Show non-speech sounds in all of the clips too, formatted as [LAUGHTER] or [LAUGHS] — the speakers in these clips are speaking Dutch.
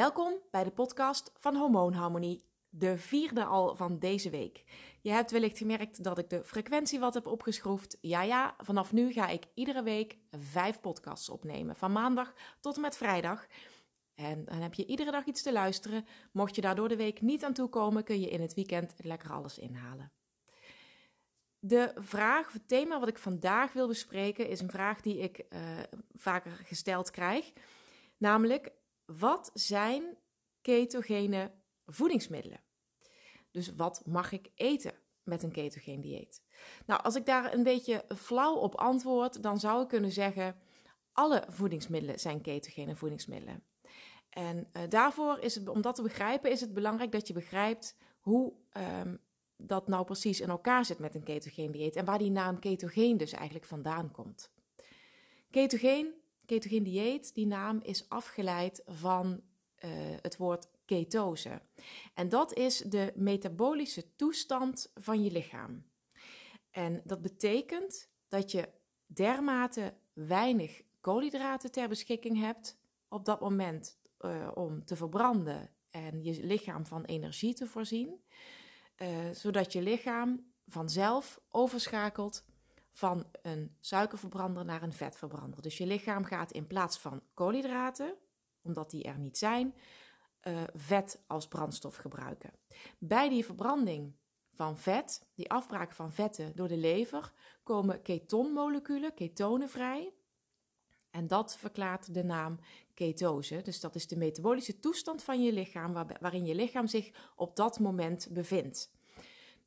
Welkom bij de podcast van Hormoonharmonie, de vierde al van deze week. Je hebt wellicht gemerkt dat ik de frequentie wat heb opgeschroefd. Ja, ja, vanaf nu ga ik iedere week vijf podcasts opnemen, van maandag tot en met vrijdag. En dan heb je iedere dag iets te luisteren. Mocht je daar door de week niet aan toe komen, kun je in het weekend lekker alles inhalen. De vraag of het thema wat ik vandaag wil bespreken is een vraag die ik uh, vaker gesteld krijg. Namelijk, wat zijn ketogene voedingsmiddelen? Dus wat mag ik eten met een ketogeen dieet? Nou, als ik daar een beetje flauw op antwoord, dan zou ik kunnen zeggen: alle voedingsmiddelen zijn ketogene voedingsmiddelen. En uh, daarvoor is het, om dat te begrijpen, is het belangrijk dat je begrijpt hoe um, dat nou precies in elkaar zit met een ketogeen dieet en waar die naam ketogeen dus eigenlijk vandaan komt. Ketogeen, ketogeen dieet, die naam is afgeleid van uh, het woord ketose. En dat is de metabolische toestand van je lichaam. En dat betekent dat je dermate weinig koolhydraten ter beschikking hebt op dat moment uh, om te verbranden en je lichaam van energie te voorzien, uh, zodat je lichaam vanzelf overschakelt van een suikerverbrander naar een vetverbrander. Dus je lichaam gaat in plaats van koolhydraten, omdat die er niet zijn, uh, vet als brandstof gebruiken. Bij die verbranding van vet, die afbraak van vetten door de lever, komen ketonmoleculen, ketonen vrij. En dat verklaart de naam ketose. Dus dat is de metabolische toestand van je lichaam waarin je lichaam zich op dat moment bevindt.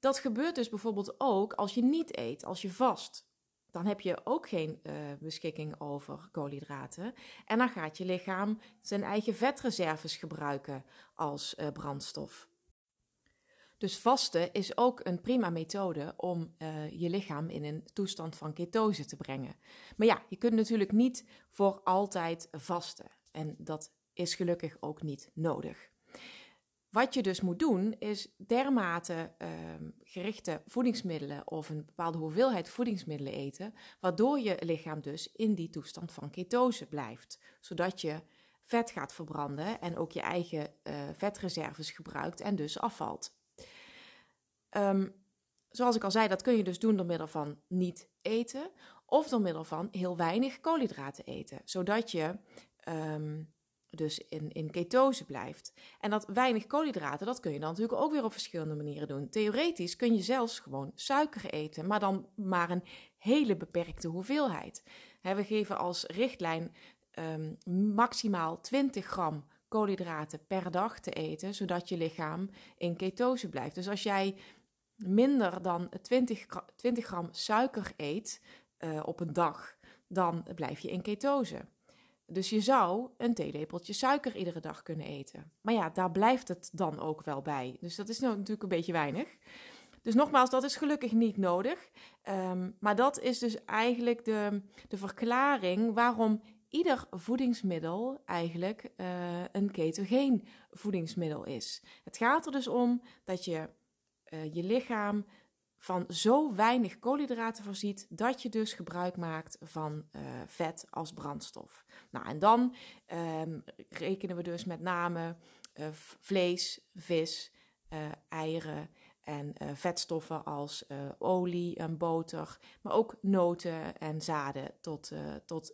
Dat gebeurt dus bijvoorbeeld ook als je niet eet, als je vast. Dan heb je ook geen uh, beschikking over koolhydraten. En dan gaat je lichaam zijn eigen vetreserves gebruiken als uh, brandstof. Dus vasten is ook een prima methode om uh, je lichaam in een toestand van ketose te brengen. Maar ja, je kunt natuurlijk niet voor altijd vasten. En dat is gelukkig ook niet nodig. Wat je dus moet doen, is dermate uh, gerichte voedingsmiddelen of een bepaalde hoeveelheid voedingsmiddelen eten, waardoor je lichaam dus in die toestand van ketose blijft. Zodat je vet gaat verbranden en ook je eigen uh, vetreserves gebruikt en dus afvalt. Um, zoals ik al zei, dat kun je dus doen door middel van niet eten of door middel van heel weinig koolhydraten eten, zodat je um, dus in, in ketose blijft. En dat weinig koolhydraten, dat kun je dan natuurlijk ook weer op verschillende manieren doen. Theoretisch kun je zelfs gewoon suiker eten, maar dan maar een hele beperkte hoeveelheid. we geven als richtlijn um, maximaal 20 gram koolhydraten per dag te eten, zodat je lichaam in ketose blijft. Dus als jij minder dan 20, 20 gram suiker eet uh, op een dag, dan blijf je in ketose. Dus je zou een theelepeltje suiker iedere dag kunnen eten. Maar ja, daar blijft het dan ook wel bij. Dus dat is nou natuurlijk een beetje weinig. Dus nogmaals, dat is gelukkig niet nodig. Um, maar dat is dus eigenlijk de, de verklaring waarom ieder voedingsmiddel eigenlijk uh, een ketogeen voedingsmiddel is. Het gaat er dus om dat je uh, je lichaam van zo weinig koolhydraten voorziet dat je dus gebruik maakt van uh, vet als brandstof. Nou, en dan um, rekenen we dus met name uh, vlees, vis, uh, eieren en vetstoffen als olie en boter, maar ook noten en zaden tot, tot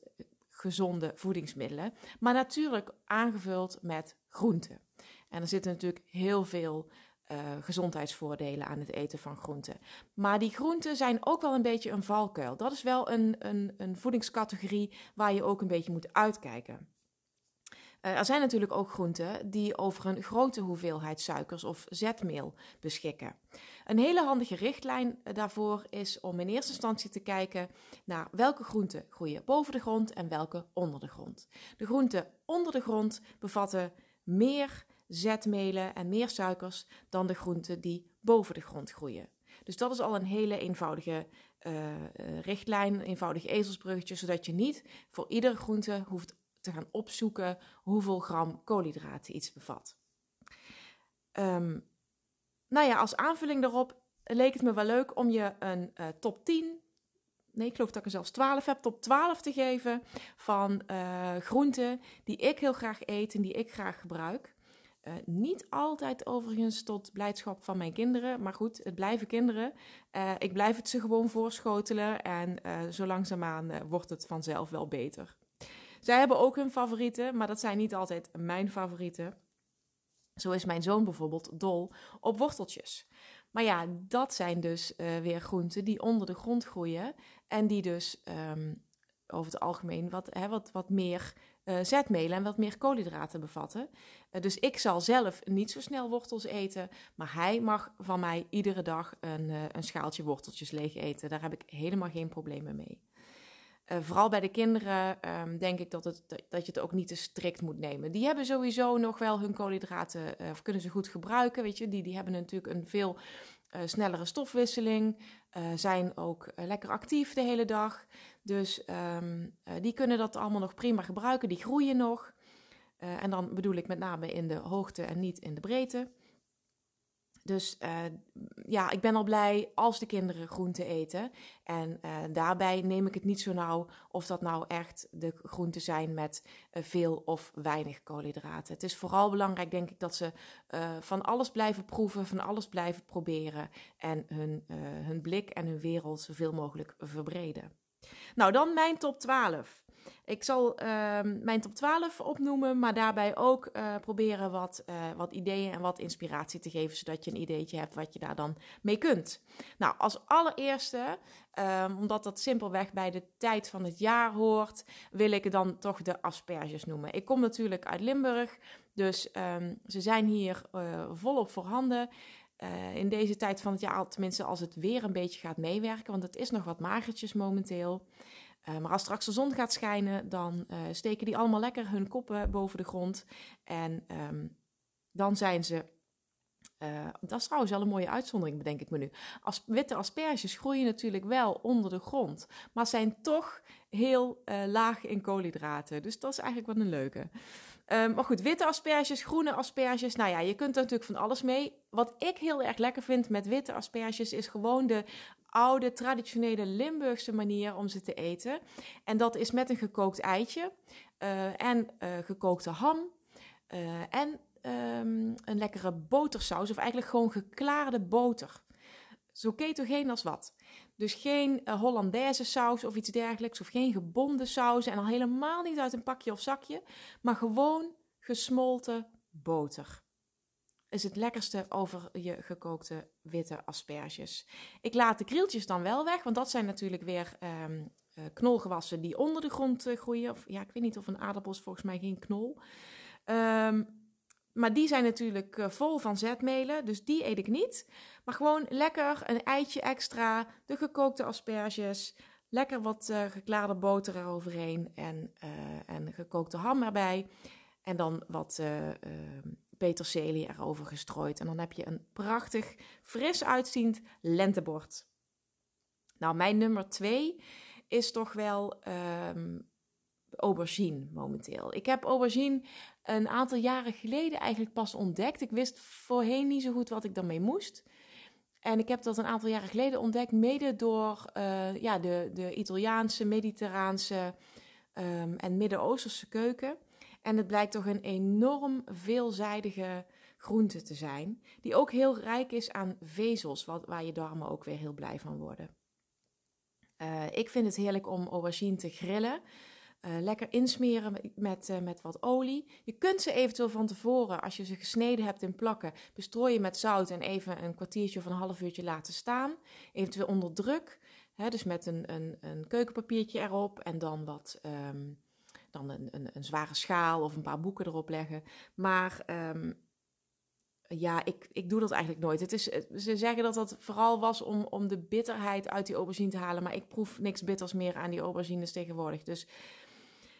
gezonde voedingsmiddelen. Maar natuurlijk aangevuld met groenten. En er zitten natuurlijk heel veel uh, gezondheidsvoordelen aan het eten van groenten. Maar die groenten zijn ook wel een beetje een valkuil. Dat is wel een, een, een voedingscategorie waar je ook een beetje moet uitkijken. Uh, er zijn natuurlijk ook groenten die over een grote hoeveelheid suikers of zetmeel beschikken. Een hele handige richtlijn eh, daarvoor is om in eerste instantie te kijken naar welke groenten groeien boven de grond en welke onder de grond. De groenten onder de grond bevatten meer zetmelen en meer suikers dan de groenten die boven de grond groeien. Dus dat is al een hele eenvoudige uh, richtlijn, een eenvoudig ezelsbruggetje, zodat je niet voor iedere groente hoeft te gaan opzoeken hoeveel gram koolhydraten iets bevat. Um, nou ja, als aanvulling daarop leek het me wel leuk om je een uh, top 10 nee, ik geloof dat ik er zelfs 12 heb, top 12 te geven van groenten die ik heel graag eet en die ik graag gebruik. Uh, niet altijd overigens tot blijdschap van mijn kinderen. Maar goed, het blijven kinderen. Uh, ik blijf het ze gewoon voorschotelen. En uh, zo langzaamaan wordt het vanzelf wel beter. Zij hebben ook hun favorieten, maar dat zijn niet altijd mijn favorieten. Zo is mijn zoon bijvoorbeeld dol op worteltjes. Maar ja, dat zijn dus weer groenten die onder de grond groeien. En die dus um, over het algemeen wat, hè, wat, wat meer uh, zetmelen en wat meer koolhydraten bevatten. Uh, dus ik zal zelf niet zo snel wortels eten, maar hij mag van mij iedere dag een, uh, een schaaltje worteltjes leeg eten. Daar heb ik helemaal geen problemen mee. vooral bij de kinderen um, denk ik dat, het, dat je het ook niet te strikt moet nemen. Die hebben sowieso nog wel hun koolhydraten, of kunnen ze goed gebruiken. Weet je? Die, die hebben natuurlijk een veel snellere stofwisseling, zijn ook lekker actief de hele dag. Dus um, die kunnen dat allemaal nog prima gebruiken. Die groeien nog. Uh, en dan bedoel ik met name in de hoogte en niet in de breedte. Dus uh, ja, ik ben al blij als de kinderen groenten eten. En daarbij neem ik het niet zo nauw of dat nou echt de groenten zijn met veel of weinig koolhydraten. Het is vooral belangrijk, denk ik, dat ze van alles blijven proeven, van alles blijven proberen. En hun, hun blik en hun wereld zoveel mogelijk verbreden. Nou, dan mijn top 12. Ik zal uh, mijn top 12 opnoemen, maar daarbij ook uh, proberen wat, uh, wat ideeën en wat inspiratie te geven, zodat je een ideetje hebt wat je daar dan mee kunt. Nou, als allereerste, um, omdat dat simpelweg bij de tijd van het jaar hoort, wil ik dan toch de asperges noemen. Ik kom natuurlijk uit Limburg, dus um, ze zijn hier uh, volop voorhanden. Uh, in deze tijd van het jaar, tenminste als het weer een beetje gaat meewerken, want het is nog wat magertjes momenteel. Uh, maar als straks de zon gaat schijnen, dan uh, steken die allemaal lekker hun koppen boven de grond. En um, dan zijn ze. dat is trouwens wel een mooie uitzondering, bedenk ik me nu. Witte asperges groeien natuurlijk wel onder de grond, maar zijn toch heel laag in koolhydraten. Dus dat is eigenlijk wat een leuke. Um, maar goed, witte asperges, groene asperges. Nou ja, je kunt er natuurlijk van alles mee. Wat ik heel erg lekker vind met witte asperges is gewoon de oude, traditionele Limburgse manier om ze te eten. En dat is met een gekookt eitje uh, en uh, gekookte ham uh, en um, een lekkere botersaus, of eigenlijk gewoon geklaarde boter. Zo ketogeen als wat. Dus geen uh, Hollandaise saus of iets dergelijks, of geen gebonden saus. En al helemaal niet uit een pakje of zakje, maar gewoon gesmolten boter. Is het lekkerste over je gekookte witte asperges. Ik laat de krieltjes dan wel weg, want dat zijn natuurlijk weer um, uh, knolgewassen die onder de grond uh, groeien. Of ja, ik weet niet of een aardappel is volgens mij geen knol. Um, maar die zijn natuurlijk uh, vol van zetmelen, dus die eet ik niet. Maar gewoon lekker een eitje extra, de gekookte asperges, lekker wat uh, geklaarde boter eroverheen en, uh, en gekookte ham erbij. En dan wat peterselie erover gestrooid. En dan heb je een prachtig, fris uitziend lentebord. Nou, mijn nummer twee is toch wel um, aubergine momenteel. Ik heb aubergine een aantal jaren geleden eigenlijk pas ontdekt. Ik wist voorheen niet zo goed wat ik daarmee moest. En ik heb dat een aantal jaren geleden ontdekt, mede door uh, ja, de, de Italiaanse, Mediterraanse um, en Midden-Oosterse keuken. En het blijkt toch een enorm veelzijdige groente te zijn, die ook heel rijk is aan vezels, wat, waar je darmen ook weer heel blij van worden. Uh, ik vind het heerlijk om aubergine te grillen. Uh, lekker insmeren met, uh, met wat olie. Je kunt ze eventueel van tevoren, als je ze gesneden hebt in plakken, bestrooien met zout en even een kwartiertje of een half uurtje laten staan. Eventueel onder druk, hè, dus met een, een, een keukenpapiertje erop en dan wat. Um, dan een, een, een, zware schaal of een paar boeken erop leggen. Maar um, ja, ik, ik doe dat eigenlijk nooit. Het is, ze zeggen dat dat vooral was om, om de bitterheid uit die aubergine te halen. Maar ik proef niks bitters meer aan die aubergines tegenwoordig. Dus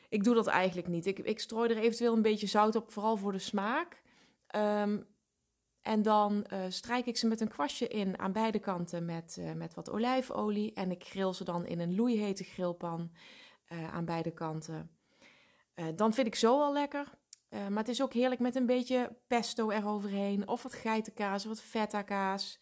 ik doe dat eigenlijk niet. Ik, ik strooi er eventueel een beetje zout op, vooral voor de smaak. Um, en dan uh, strijk ik ze met een kwastje in aan beide kanten met, uh, met wat olijfolie. En ik grill ze dan in een loeihete grillpan uh, aan beide kanten. dan vind ik zo al lekker. maar het is ook heerlijk met een beetje pesto eroverheen. Of wat geitenkaas, of wat feta kaas.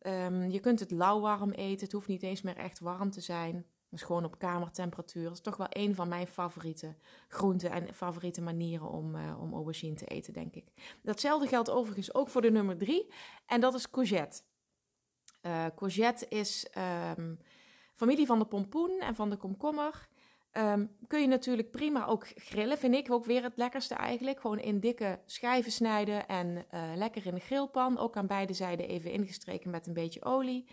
Um, je kunt het lauwwarm eten. Het hoeft niet eens meer echt warm te zijn. Dus gewoon op kamertemperatuur. Dat is toch wel een van mijn favoriete groenten en favoriete manieren om, uh, om aubergine te eten, denk ik. Datzelfde geldt overigens ook voor de nummer drie. En dat is courgette. Uh, courgette is um, familie van de pompoen en van de komkommer. Um, kun je natuurlijk prima ook grillen, vind ik ook weer het lekkerste eigenlijk. Gewoon in dikke schijven snijden en uh, lekker in de grillpan. Ook aan beide zijden even ingestreken met een beetje olie.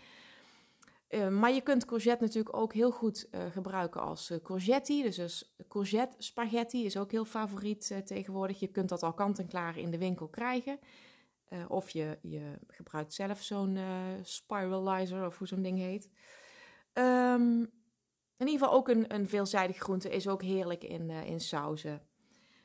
Uh, maar je kunt courgette natuurlijk ook heel goed uh, gebruiken als uh, courgetti. Dus, dus courgette spaghetti is ook heel favoriet tegenwoordig. Je kunt dat al kant-en-klaar in de winkel krijgen. of je, je gebruikt zelf zo'n spiralizer of hoe zo'n ding heet. Um, in ieder geval ook een, een veelzijdig groente is ook heerlijk in, in sauzen.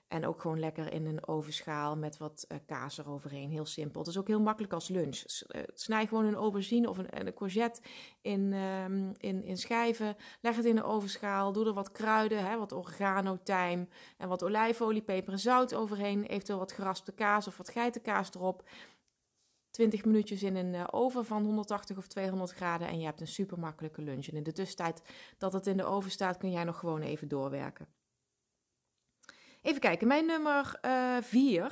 En ook gewoon lekker in een ovenschaal met wat uh, kaas eroverheen. Heel simpel. Het is ook heel makkelijk als lunch. Uh, snij gewoon een aubergine of een, een courgette in, um, in, in schijven. Leg het in de ovenschaal. Doe er wat kruiden, hè, wat oregano, tijm en wat olijfolie, peper en zout overheen. Eventueel wat geraspte kaas of wat geitenkaas erop. 20 minuutjes in een uh, oven van 180 of 200 graden en je hebt een super makkelijke lunch. En in de tussentijd dat het in de oven staat, kun jij nog gewoon even doorwerken. Even kijken, mijn nummer 4. Uh,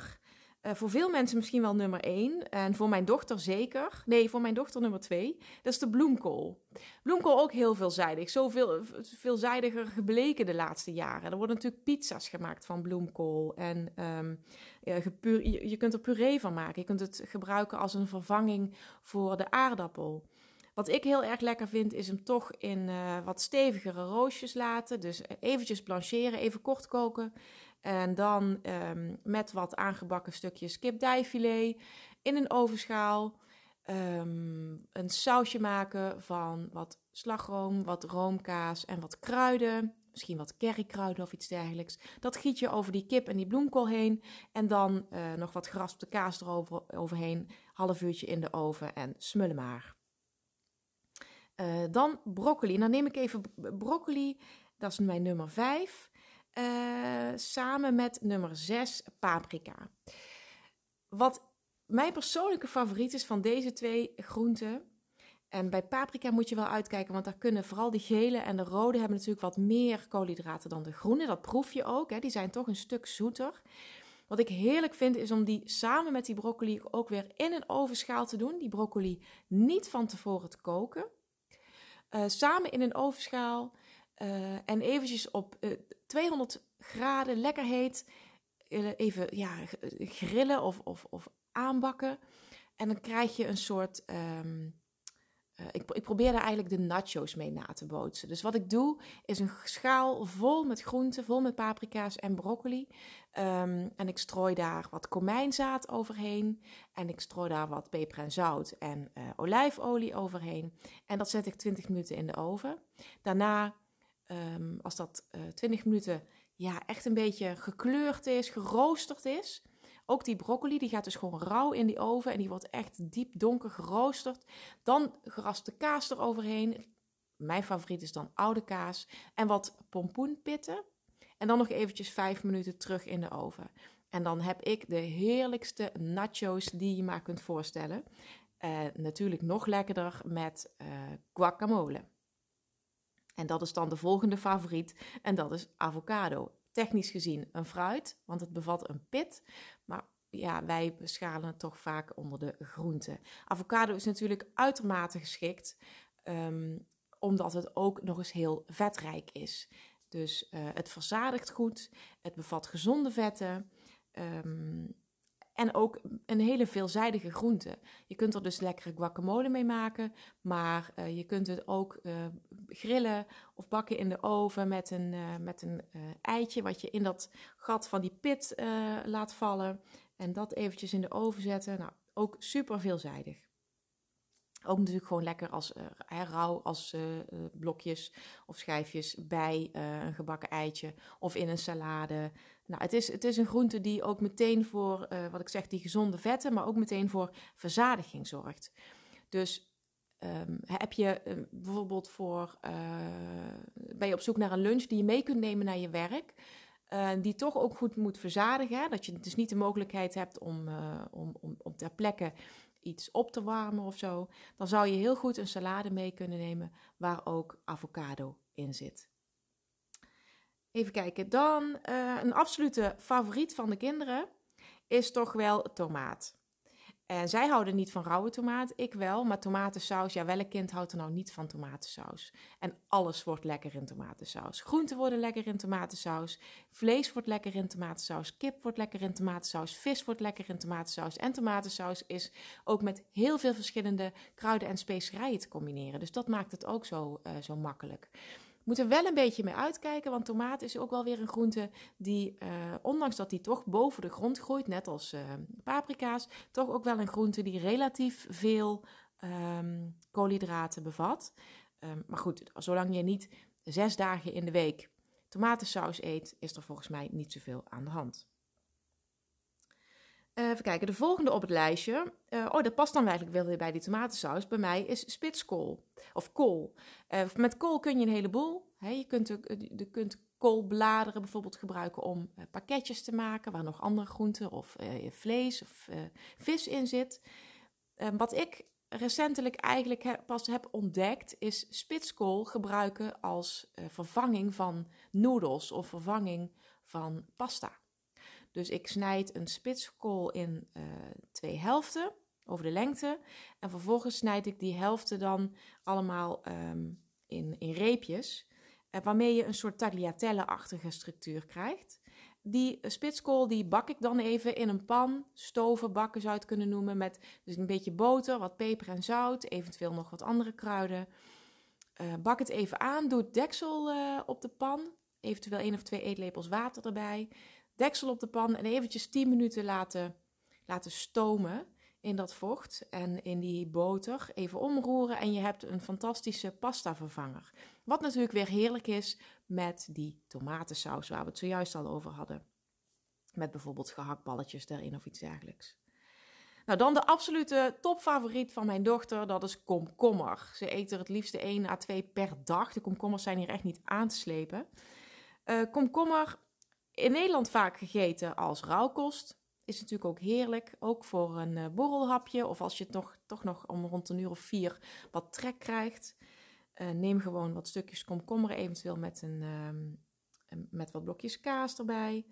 uh, voor veel mensen misschien wel nummer 1. En voor mijn dochter zeker. Nee, voor mijn dochter nummer 2. Dat is de bloemkool. Bloemkool ook heel veelzijdig. Zoveel veelzijdiger gebleken de laatste jaren. Er worden natuurlijk pizza's gemaakt van bloemkool. En um, je, je kunt er puree van maken. Je kunt het gebruiken als een vervanging voor de aardappel. Wat ik heel erg lekker vind, is hem toch in uh, wat stevigere roosjes laten. Dus eventjes blancheren, even kort koken. En dan um, met wat aangebakken stukjes kipdijfilet in een ovenschaal. Um, een sausje maken van wat slagroom, wat roomkaas en wat kruiden. Misschien wat currykruiden of iets dergelijks. Dat giet je over die kip en die bloemkool heen. En dan uh, nog wat geraspte kaas erover overheen. Half uurtje in de oven en smullen maar. Uh, dan broccoli. Dan neem ik even broccoli. Dat is mijn nummer 5. Uh, samen met nummer 6 paprika. Wat mijn persoonlijke favoriet is van deze twee groenten. En bij paprika moet je wel uitkijken, want daar kunnen vooral de gele en de rode hebben natuurlijk wat meer koolhydraten dan de groene. Dat proef je ook, hè? die zijn toch een stuk zoeter. Wat ik heerlijk vind is om die samen met die broccoli ook weer in een ovenschaal te doen. Die broccoli niet van tevoren te koken. Uh, samen in een ovenschaal uh, en eventjes op uh, 200 graden, lekker heet, even ja, grillen of, of, of aanbakken. En dan krijg je een soort. Uh, ik, ik, probeer daar eigenlijk de nachos mee na te bootsen. Dus wat ik doe, is een schaal vol met groenten, vol met paprika's en broccoli. Um, en ik strooi daar wat komijnzaad overheen. En ik strooi daar wat peper en zout en olijfolie overheen. En dat zet ik 20 minuten in de oven. Daarna, um, als dat uh, eh, 20 minuten ja, echt een beetje gekleurd is, geroosterd is. Ook die broccoli, die gaat dus gewoon rauw in die oven en die wordt echt diep donker geroosterd. Dan geraspte kaas eroverheen. Mijn favoriet is dan oude kaas. En wat pompoenpitten. En dan nog eventjes vijf minuten terug in de oven. En dan heb ik de heerlijkste nachos die je maar kunt voorstellen. Uh, natuurlijk nog lekkerder met uh, guacamole. En dat is dan de volgende favoriet en dat is avocado. Technisch gezien een fruit, want het bevat een pit, maar ja, wij beschalen het toch vaak onder de groenten. Avocado is natuurlijk uitermate geschikt, um, omdat het ook nog eens heel vetrijk is. Dus uh, het verzadigt goed, het bevat gezonde vetten. Um, en ook een hele veelzijdige groente. Je kunt er dus lekkere guacamole mee maken, maar uh, je kunt het ook uh, grillen of bakken in de oven met een, uh, met een eitje wat je in dat gat van die pit laat vallen. En dat eventjes in de oven zetten. Nou, ook super veelzijdig. Ook natuurlijk gewoon lekker als uh, rauw, als blokjes of schijfjes bij een gebakken eitje of in een salade. Nou, het is, het is een groente die ook meteen voor, wat ik zeg, die gezonde vetten, maar ook meteen voor verzadiging zorgt. Dus um, heb je bijvoorbeeld voor, ben je op zoek naar een lunch die je mee kunt nemen naar je werk, die toch ook goed moet verzadigen. Dat je dus niet de mogelijkheid hebt om, om, om, om ter plekke iets op te warmen of zo, dan zou je heel goed een salade mee kunnen nemen waar ook avocado in zit. Even kijken, dan uh, een absolute favoriet van de kinderen is toch wel tomaat. En zij houden niet van rauwe tomaat, ik wel. Maar tomatensaus, ja, welk kind houdt er nou niet van tomatensaus? En alles wordt lekker in tomatensaus. Groenten worden lekker in tomatensaus. Vlees wordt lekker in tomatensaus. Kip wordt lekker in tomatensaus. Vis wordt lekker in tomatensaus. En tomatensaus is ook met heel veel verschillende kruiden en specerijen te combineren. Dus dat maakt het ook zo, uh, zo makkelijk moet er wel een beetje mee uitkijken, want tomaat is ook wel weer een groente die, uh, ondanks dat die toch boven de grond groeit, net als uh, paprika's, toch ook wel een groente die relatief veel um, koolhydraten bevat. Um, maar goed, zolang je niet zes dagen in de week tomatensaus eet, is er volgens mij niet zoveel aan de hand. Uh, even kijken, de volgende op het lijstje. Uh, oh, dat past dan eigenlijk wel weer bij die tomatensaus. Bij mij is spitskool. Of kool. Uh, met kool kun je een heleboel. Hè, je, kunt, kunt koolbladeren bijvoorbeeld gebruiken om pakketjes te maken. Waar nog andere groenten of vlees of vis in zit. wat ik recentelijk eigenlijk pas heb ontdekt, is spitskool gebruiken als vervanging van noedels of vervanging van pasta. Dus ik snijd een spitskool in uh, twee helften over de lengte. En vervolgens snijd ik die helften dan allemaal um, in, in reepjes. Uh, waarmee je een soort tagliatelle-achtige structuur krijgt. Die spitskool die bak ik dan even in een pan, stoven, bakken zou je het kunnen noemen. Met dus een beetje boter, wat peper en zout, eventueel nog wat andere kruiden. Bak het even aan, doe het deksel op de pan. Eventueel één of twee eetlepels water erbij deksel op de pan en eventjes 10 minuten laten, laten stomen in dat vocht en in die boter. Even omroeren en je hebt een fantastische pasta vervanger. Wat natuurlijk weer heerlijk is met die tomatensaus waar we het zojuist al over hadden. Met bijvoorbeeld gehaktballetjes erin of iets dergelijks. Nou, dan de absolute topfavoriet van mijn dochter, dat is komkommer. Ze eet er het liefst 1 à 2 per dag. De komkommers zijn hier echt niet aan te slepen. Uh, komkommer in Nederland vaak gegeten als rauwkost. Is natuurlijk ook heerlijk, ook voor een uh, borrelhapje. Of als je nog, toch nog om rond een uur of vier wat trek krijgt. Uh, neem gewoon wat stukjes komkommer, eventueel met, een, um, met wat blokjes kaas erbij.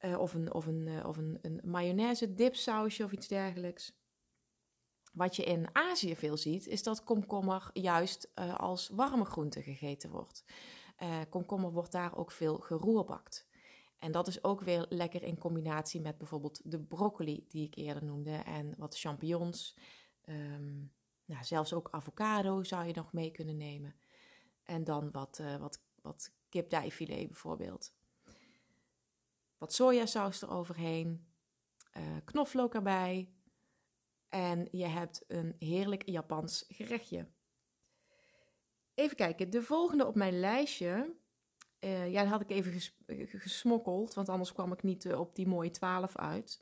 Uh, of een, of een, of een, een mayonaise dipsausje of iets dergelijks. Wat je in Azië veel ziet, is dat komkommer juist als warme groente gegeten wordt. Uh, komkommer wordt daar ook veel geroerbakt. En dat is ook weer lekker in combinatie met bijvoorbeeld de broccoli die ik eerder noemde en wat champignons. Um, nou, zelfs ook avocado zou je nog mee kunnen nemen. En dan wat, uh, wat, wat kipdijfilet bijvoorbeeld. Wat sojasaus eroverheen. Uh, knoflook erbij. En je hebt een heerlijk Japans gerechtje. Even kijken, de volgende op mijn lijstje. Uh, ja, dat had ik even ges gesmokkeld, want anders kwam ik niet uh, op die mooie 12 uit.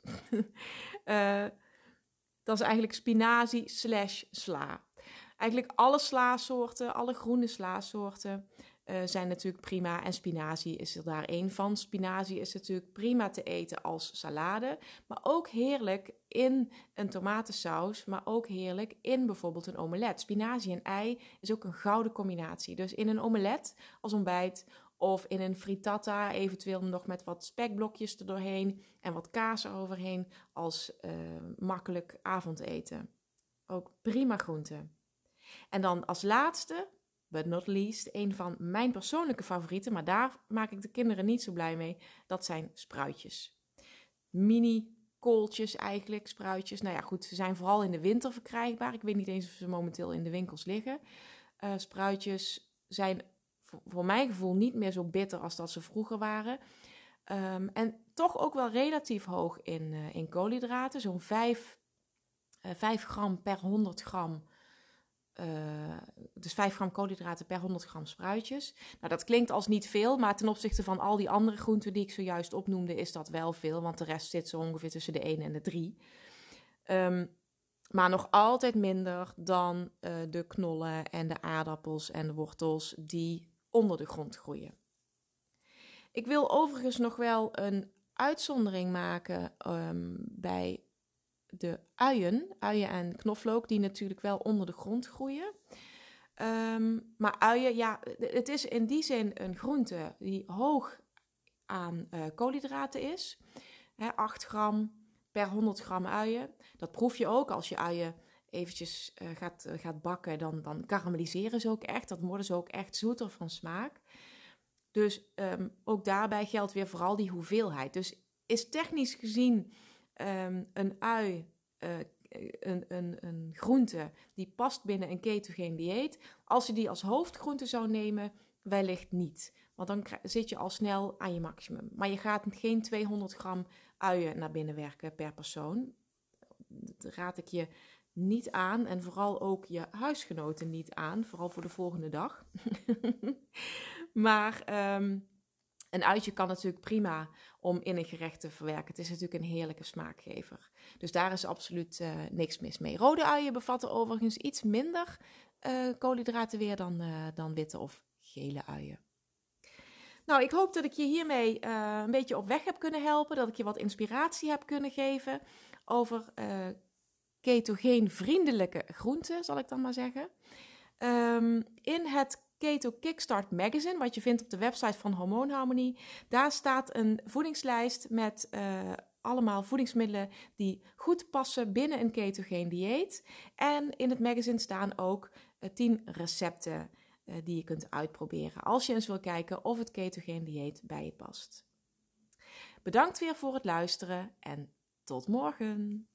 [LAUGHS] dat is eigenlijk spinazie slash sla. Eigenlijk alle slaasoorten, alle groene slaasoorten uh, zijn natuurlijk prima. En spinazie is er daar één van. Spinazie is natuurlijk prima te eten als salade. Maar ook heerlijk in een tomatensaus. Maar ook heerlijk in bijvoorbeeld een omelet. Spinazie en ei is ook een gouden combinatie. Dus in een omelet als ontbijt. Of in een frittata, eventueel nog met wat spekblokjes erdoorheen en wat kaas eroverheen als uh, makkelijk avondeten. Ook prima groente. En dan als laatste but not least, een van mijn persoonlijke favorieten, maar daar maak ik de kinderen niet zo blij mee, dat zijn spruitjes. Mini kooltjes eigenlijk, spruitjes. Nou ja, goed, ze zijn vooral in de winter verkrijgbaar. Ik weet niet eens of ze momenteel in de winkels liggen. Uh, spruitjes zijn voor mijn gevoel niet meer zo bitter als dat ze vroeger waren. Um, en toch ook wel relatief hoog in, uh, in koolhydraten. Zo'n 5, uh, 5 gram per 100 gram uh, dus 5 gram koolhydraten per 100 gram spruitjes. Nou, dat klinkt als niet veel, maar ten opzichte van al die andere groenten die ik zojuist opnoemde, is dat wel veel, want de rest zit zo ongeveer tussen de 1 en de 3. Um, maar nog altijd minder dan uh, de knollen en de aardappels en de wortels die onder de grond groeien. Ik wil overigens nog wel een uitzondering maken um, bij de uien, uien en knoflook, die natuurlijk wel onder de grond groeien. Ehm, maar uien, ja, het is in die zin een groente die hoog aan uh, koolhydraten is. Hè, 8 gram per 100 gram uien. Dat proef je ook als je uien eventjes uh, gaat, uh, gaat bakken. Dan, dan karamelliseren ze ook echt. Dan worden ze ook echt zoeter van smaak. Dus um, ook daarbij geldt weer vooral die hoeveelheid. Dus is technisch gezien um, een ui uh, een, een, een groente die past binnen een ketogeen dieet. Als je die als hoofdgroente zou nemen, wellicht niet. Want dan zit je al snel aan je maximum. Maar je gaat geen 200 gram uien naar binnen werken per persoon. Dat raad ik je niet aan. En vooral ook je huisgenoten niet aan. Vooral voor de volgende dag. [LAUGHS] maar um, een uitje kan natuurlijk prima om in een gerecht te verwerken. Het is natuurlijk een heerlijke smaakgever. Dus daar is absoluut uh, niks mis mee. Rode uien bevatten overigens iets minder uh, koolhydraten weer dan, uh, dan witte of gele uien. Nou, ik hoop dat ik je hiermee een beetje op weg heb kunnen helpen. Dat ik je wat inspiratie heb kunnen geven over ketogeenvriendelijke groenten, zal ik dan maar zeggen. Um, in het Keto Kickstart Magazine, wat je vindt op de website van Hormoonharmonie. Daar staat een voedingslijst met eh, allemaal voedingsmiddelen die goed passen binnen een ketogeen dieet. En in het magazine staan ook eh, 10 recepten eh, die je kunt uitproberen als je eens wil kijken of het ketogeen dieet bij je past. Bedankt weer voor het luisteren en tot morgen.